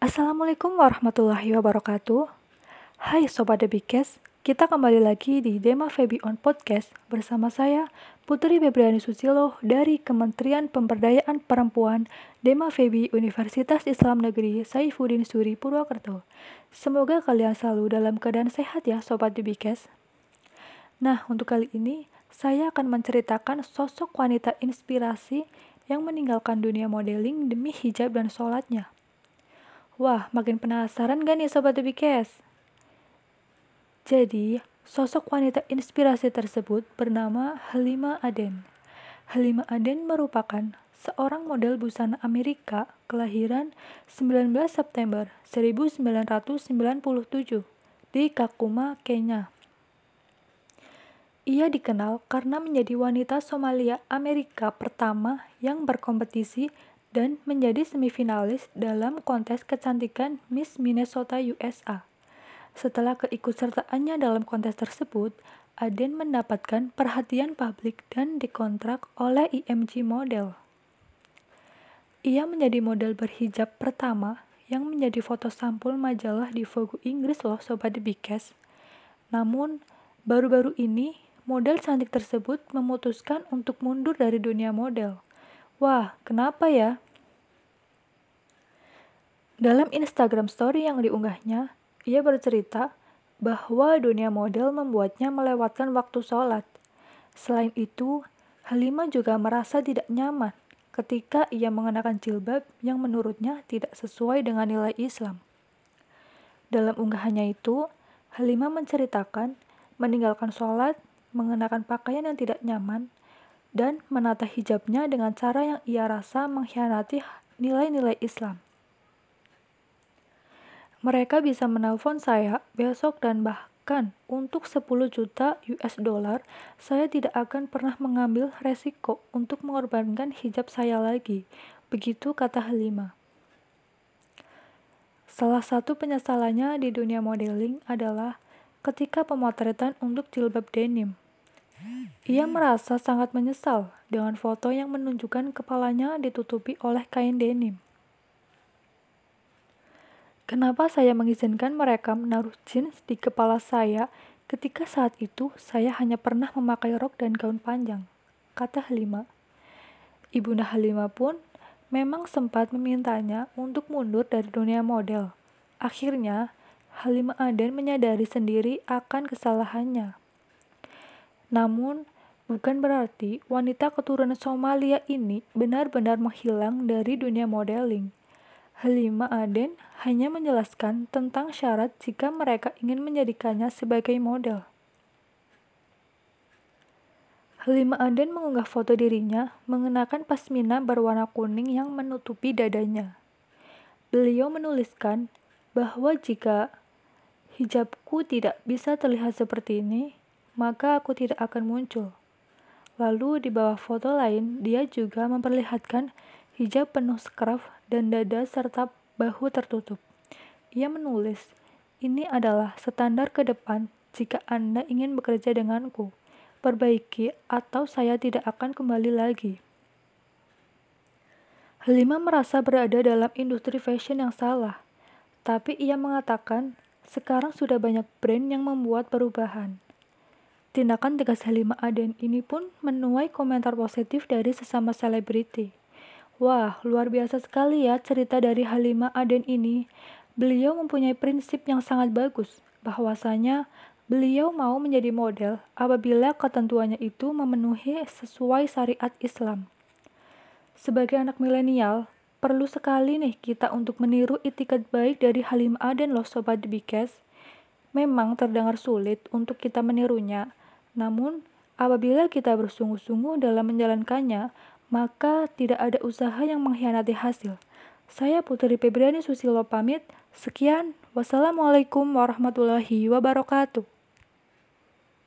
Assalamualaikum warahmatullahi wabarakatuh. Hai Sobat Debikes, kita kembali lagi di Dema Febi on Podcast bersama saya Putri Febriani Susilo dari Kementerian Pemberdayaan Perempuan Dema Febi Universitas Islam Negeri Saifuddin Suri Purwokerto. Semoga kalian selalu dalam keadaan sehat ya Sobat Debikes. Nah, untuk kali ini saya akan menceritakan sosok wanita inspirasi yang meninggalkan dunia modeling demi hijab dan sholatnya. Wah, makin penasaran gak nih Sobat Debikes? Jadi, sosok wanita inspirasi tersebut bernama Halima Aden. Halima Aden merupakan seorang model busana Amerika kelahiran 19 September 1997 di Kakuma, Kenya. Ia dikenal karena menjadi wanita Somalia Amerika pertama yang berkompetisi dan menjadi semifinalis dalam kontes kecantikan Miss Minnesota USA. Setelah keikutsertaannya dalam kontes tersebut, Aden mendapatkan perhatian publik dan dikontrak oleh IMG Model. Ia menjadi model berhijab pertama yang menjadi foto sampul majalah di Vogue Inggris loh Sobat Bikes. Namun, baru-baru ini model cantik tersebut memutuskan untuk mundur dari dunia model. Wah, kenapa ya? Dalam Instagram story yang diunggahnya, ia bercerita bahwa dunia model membuatnya melewatkan waktu sholat. Selain itu, Halimah juga merasa tidak nyaman ketika ia mengenakan jilbab yang menurutnya tidak sesuai dengan nilai Islam. Dalam unggahannya itu, Halimah menceritakan meninggalkan sholat, mengenakan pakaian yang tidak nyaman, dan menata hijabnya dengan cara yang ia rasa mengkhianati nilai-nilai Islam. Mereka bisa menelpon saya besok dan bahkan untuk 10 juta US dollar, saya tidak akan pernah mengambil resiko untuk mengorbankan hijab saya lagi. Begitu kata Halima. Salah satu penyesalannya di dunia modeling adalah ketika pemotretan untuk jilbab denim. Ia merasa sangat menyesal dengan foto yang menunjukkan kepalanya ditutupi oleh kain denim. Kenapa saya mengizinkan mereka menaruh jeans di kepala saya ketika saat itu saya hanya pernah memakai rok dan gaun panjang? Kata Halima. Ibunda Halima pun memang sempat memintanya untuk mundur dari dunia model. Akhirnya, Halima Aden menyadari sendiri akan kesalahannya. Namun, bukan berarti wanita keturunan Somalia ini benar-benar menghilang dari dunia modeling. Halima Aden hanya menjelaskan tentang syarat jika mereka ingin menjadikannya sebagai model. Halima Aden mengunggah foto dirinya mengenakan pasmina berwarna kuning yang menutupi dadanya. Beliau menuliskan bahwa jika hijabku tidak bisa terlihat seperti ini, maka aku tidak akan muncul. Lalu di bawah foto lain, dia juga memperlihatkan hijab penuh scarf dan dada serta bahu tertutup. Ia menulis, ini adalah standar ke depan jika Anda ingin bekerja denganku. Perbaiki atau saya tidak akan kembali lagi. Halima merasa berada dalam industri fashion yang salah, tapi ia mengatakan sekarang sudah banyak brand yang membuat perubahan. Tindakan tegas Halima Aden ini pun menuai komentar positif dari sesama selebriti. Wah, luar biasa sekali ya cerita dari Halima Aden ini. Beliau mempunyai prinsip yang sangat bagus, bahwasanya beliau mau menjadi model apabila ketentuannya itu memenuhi sesuai syariat Islam. Sebagai anak milenial, perlu sekali nih kita untuk meniru itikat baik dari Halim Aden loh Sobat Bikes. Memang terdengar sulit untuk kita menirunya, namun, apabila kita bersungguh-sungguh dalam menjalankannya, maka tidak ada usaha yang mengkhianati hasil. Saya Putri Febriani Susilo pamit. Sekian. Wassalamualaikum warahmatullahi wabarakatuh.